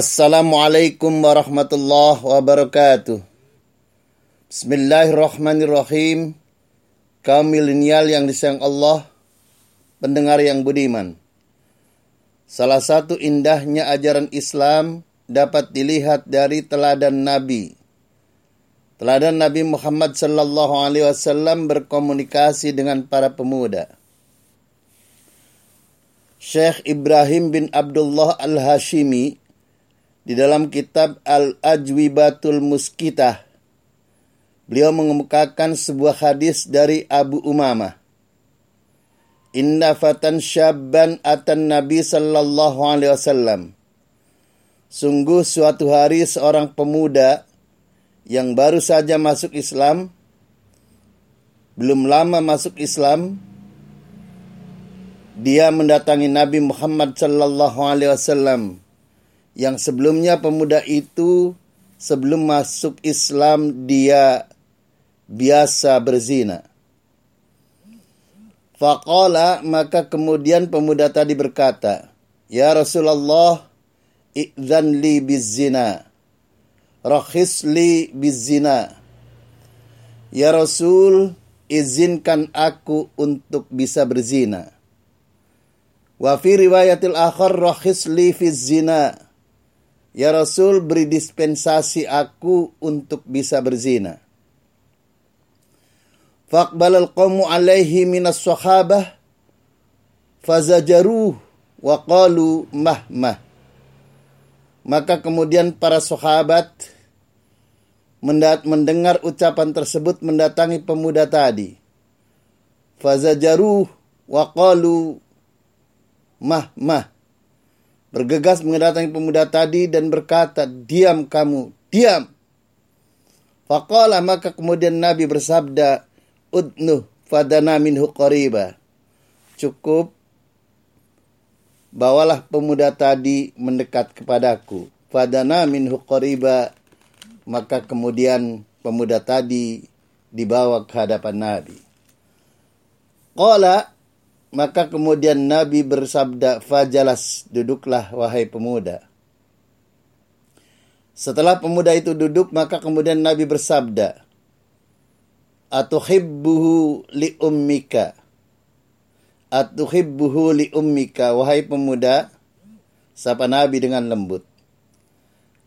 Assalamualaikum warahmatullahi wabarakatuh. Bismillahirrahmanirrahim. Kaum milenial yang disayang Allah, pendengar yang budiman. Salah satu indahnya ajaran Islam dapat dilihat dari teladan Nabi. Teladan Nabi Muhammad sallallahu alaihi wasallam berkomunikasi dengan para pemuda. Syekh Ibrahim bin Abdullah Al-Hashimi di dalam kitab Al-Ajwibatul Muskitah, beliau mengemukakan sebuah hadis dari Abu Umamah. Inna fatan syabban atan Nabi sallallahu alaihi wasallam. Sungguh suatu hari seorang pemuda yang baru saja masuk Islam, belum lama masuk Islam, dia mendatangi Nabi Muhammad sallallahu alaihi wasallam yang sebelumnya pemuda itu sebelum masuk Islam dia biasa berzina. Faqala maka kemudian pemuda tadi berkata, Ya Rasulullah, i'zan li bizina. Rakhis li bizina. Ya Rasul, izinkan aku untuk bisa berzina. Wa fi riwayatil akhar rakhis li fi zina. Ya Rasul beri dispensasi aku untuk bisa berzina. Faqbalal qawmu alaihi minas sahabah fazajaruh wa qalu mahmah. Maka kemudian para sahabat mendengar ucapan tersebut mendatangi pemuda tadi. Fazajaruh wa qalu mahmah bergegas mendatangi pemuda tadi dan berkata, "Diam kamu, diam." Faqala maka kemudian Nabi bersabda, "Udnu fadana minhu qariba." Cukup bawalah pemuda tadi mendekat kepadaku. Fadana minhu qariba. Maka kemudian pemuda tadi dibawa ke hadapan Nabi. Qala maka kemudian Nabi bersabda, Fajalas, duduklah wahai pemuda. Setelah pemuda itu duduk, maka kemudian Nabi bersabda, Atuhibbuhu li ummika. Atuhibbuhu li ummika. Wahai pemuda, sapa Nabi dengan lembut.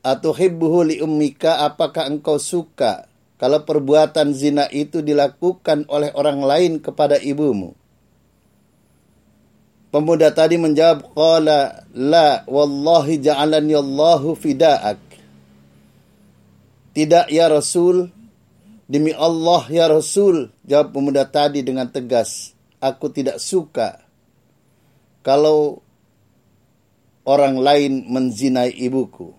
Atuhibbuhu li ummika, apakah engkau suka kalau perbuatan zina itu dilakukan oleh orang lain kepada ibumu? Pemuda tadi menjawab, Qala la wallahi ja'alani Allahu fida'ak. Tidak ya Rasul, demi Allah ya Rasul, jawab pemuda tadi dengan tegas. Aku tidak suka kalau orang lain menzinai ibuku.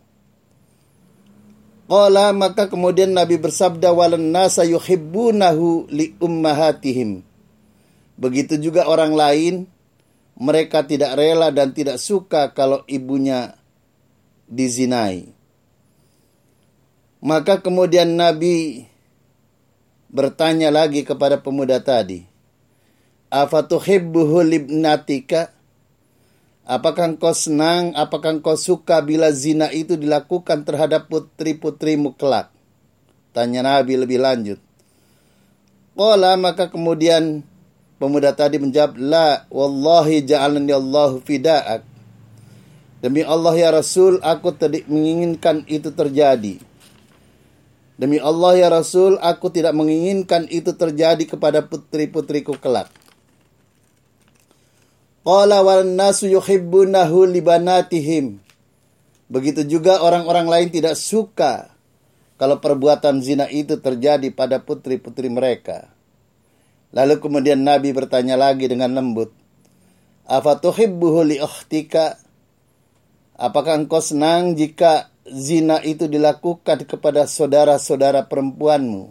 Qala maka kemudian Nabi bersabda walan nasa yuhibbunahu li ummahatihim. Begitu juga orang lain mereka tidak rela dan tidak suka kalau ibunya dizinai. Maka kemudian Nabi bertanya lagi kepada pemuda tadi, Afatuhibbuhu libnatika? Apakah engkau senang, apakah engkau suka bila zina itu dilakukan terhadap putri-putrimu kelak? Tanya Nabi lebih lanjut. Qala maka kemudian Pemuda tadi menjawab, La, wallahi ja'alani Allahu fida'ak. Demi Allah ya Rasul, aku tidak menginginkan itu terjadi. Demi Allah ya Rasul, aku tidak menginginkan itu terjadi kepada putri-putriku kelak. Qala wal nasu yuhibbunahu libanatihim. Begitu juga orang-orang lain tidak suka kalau perbuatan zina itu terjadi pada putri-putri mereka. Lalu kemudian Nabi bertanya lagi dengan lembut, Afatuhibbuhu li? Apakah engkau senang jika zina itu dilakukan kepada saudara-saudara perempuanmu?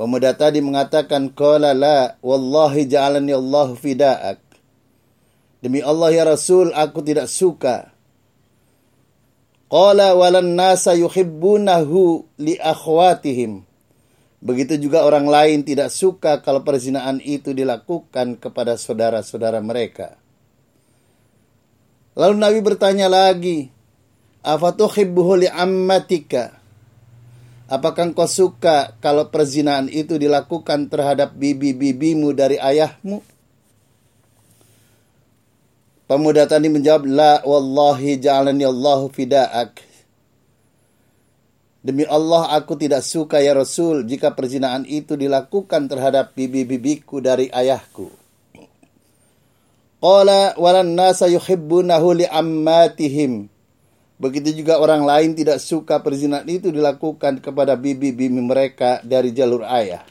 Pemuda tadi mengatakan, Qala la, wallahi ja'alani Allah fida'ak. Demi Allah ya Rasul, aku tidak suka. Qala walan nasa yuhibbunahu li akhwatihim. Begitu juga orang lain tidak suka kalau perzinaan itu dilakukan kepada saudara-saudara mereka. Lalu Nabi bertanya lagi, Afatuhibbuhu li'ammatika. Apakah engkau suka kalau perzinaan itu dilakukan terhadap bibi-bibimu dari ayahmu? Pemuda tadi menjawab, La wallahi ja'alani Allahu fida'ak. Demi Allah aku tidak suka ya Rasul jika perzinaan itu dilakukan terhadap bibi-bibiku dari ayahku. Qala walan nasa yuhibbunahu li'ammatihim. Begitu juga orang lain tidak suka perzinahan itu dilakukan kepada bibi-bibi mereka dari jalur ayah.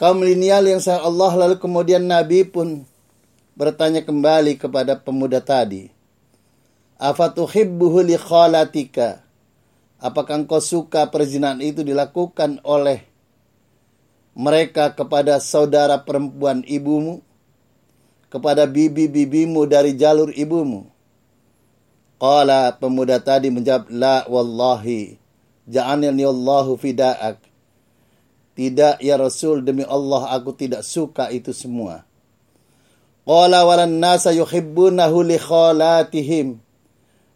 kaum milenial yang sah Allah lalu kemudian Nabi pun bertanya kembali kepada pemuda tadi. Afatuhibbuhu li khalatika? Apakah engkau suka perzinahan itu dilakukan oleh mereka kepada saudara perempuan ibumu? Kepada bibi-bibimu dari jalur ibumu? Qala pemuda tadi menjawab, La wallahi, ja'anilni Allahu fida'ak. Tidak ya Rasul demi Allah aku tidak suka itu semua. Qala walan nasa yuhibbunahu li khalatihim.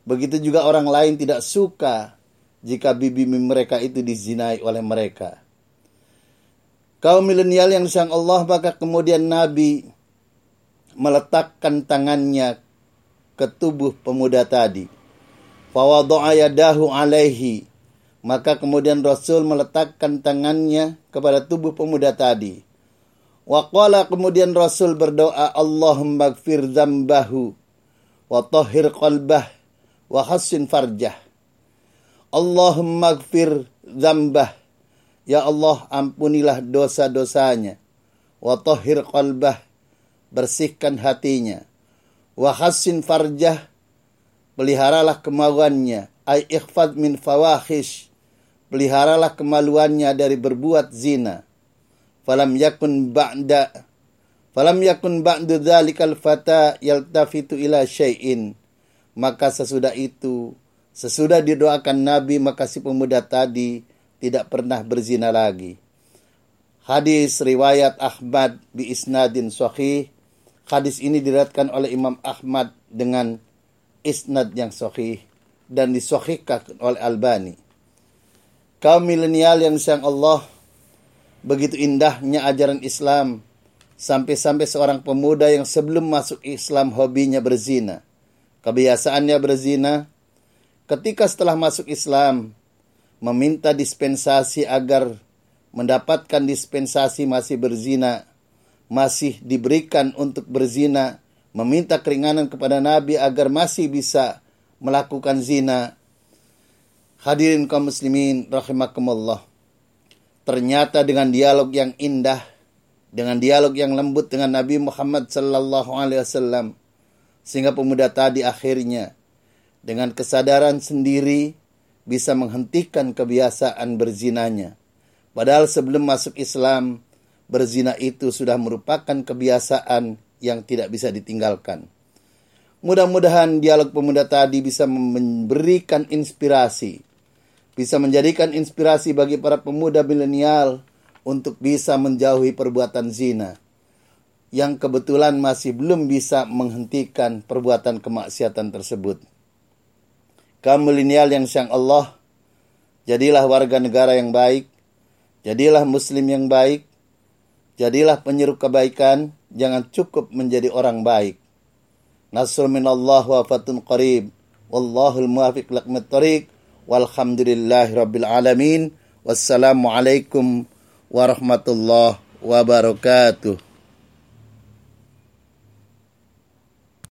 Begitu juga orang lain tidak suka jika bibi mereka itu dizinai oleh mereka. Kaum milenial yang disayang Allah maka kemudian Nabi meletakkan tangannya ke tubuh pemuda tadi. Fawadu'a yadahu alaihi maka kemudian Rasul meletakkan tangannya kepada tubuh pemuda tadi. Waqala kemudian Rasul berdoa Allahumma gfir zambahu wa tahhir qalbah wa hassin farjah. Allahumma gfir zambah. Ya Allah ampunilah dosa-dosanya. Wa tahhir qalbah. Bersihkan hatinya. Wa hassin farjah. Peliharalah kemauannya. Ay ikhfad min fawahish peliharalah kemaluannya dari berbuat zina. Falam yakun ba'da falam yakun ba'du dzalikal fata yaltafitu ila syai'in. Maka sesudah itu, sesudah didoakan Nabi, maka si pemuda tadi tidak pernah berzina lagi. Hadis riwayat Ahmad bi isnadin sahih. Hadis ini diriwayatkan oleh Imam Ahmad dengan isnad yang sahih dan disahihkan oleh Albani kaum milenial yang sayang Allah begitu indahnya ajaran Islam sampai-sampai seorang pemuda yang sebelum masuk Islam hobinya berzina kebiasaannya berzina ketika setelah masuk Islam meminta dispensasi agar mendapatkan dispensasi masih berzina masih diberikan untuk berzina meminta keringanan kepada Nabi agar masih bisa melakukan zina Hadirin kaum muslimin rahimakumullah. Ternyata dengan dialog yang indah, dengan dialog yang lembut dengan Nabi Muhammad sallallahu alaihi wasallam sehingga pemuda tadi akhirnya dengan kesadaran sendiri bisa menghentikan kebiasaan berzinanya. Padahal sebelum masuk Islam, berzina itu sudah merupakan kebiasaan yang tidak bisa ditinggalkan. Mudah-mudahan dialog pemuda tadi bisa memberikan inspirasi bisa menjadikan inspirasi bagi para pemuda milenial untuk bisa menjauhi perbuatan zina yang kebetulan masih belum bisa menghentikan perbuatan kemaksiatan tersebut. Kaum milenial yang sayang Allah, jadilah warga negara yang baik, jadilah muslim yang baik, jadilah penyeru kebaikan, jangan cukup menjadi orang baik. Nasrul minallah wa fatun qarib, wallahul muwafiq lakmat tariq, Walhamdulillahi Rabbil Alamin. Wassalamualaikum warahmatullahi wabarakatuh.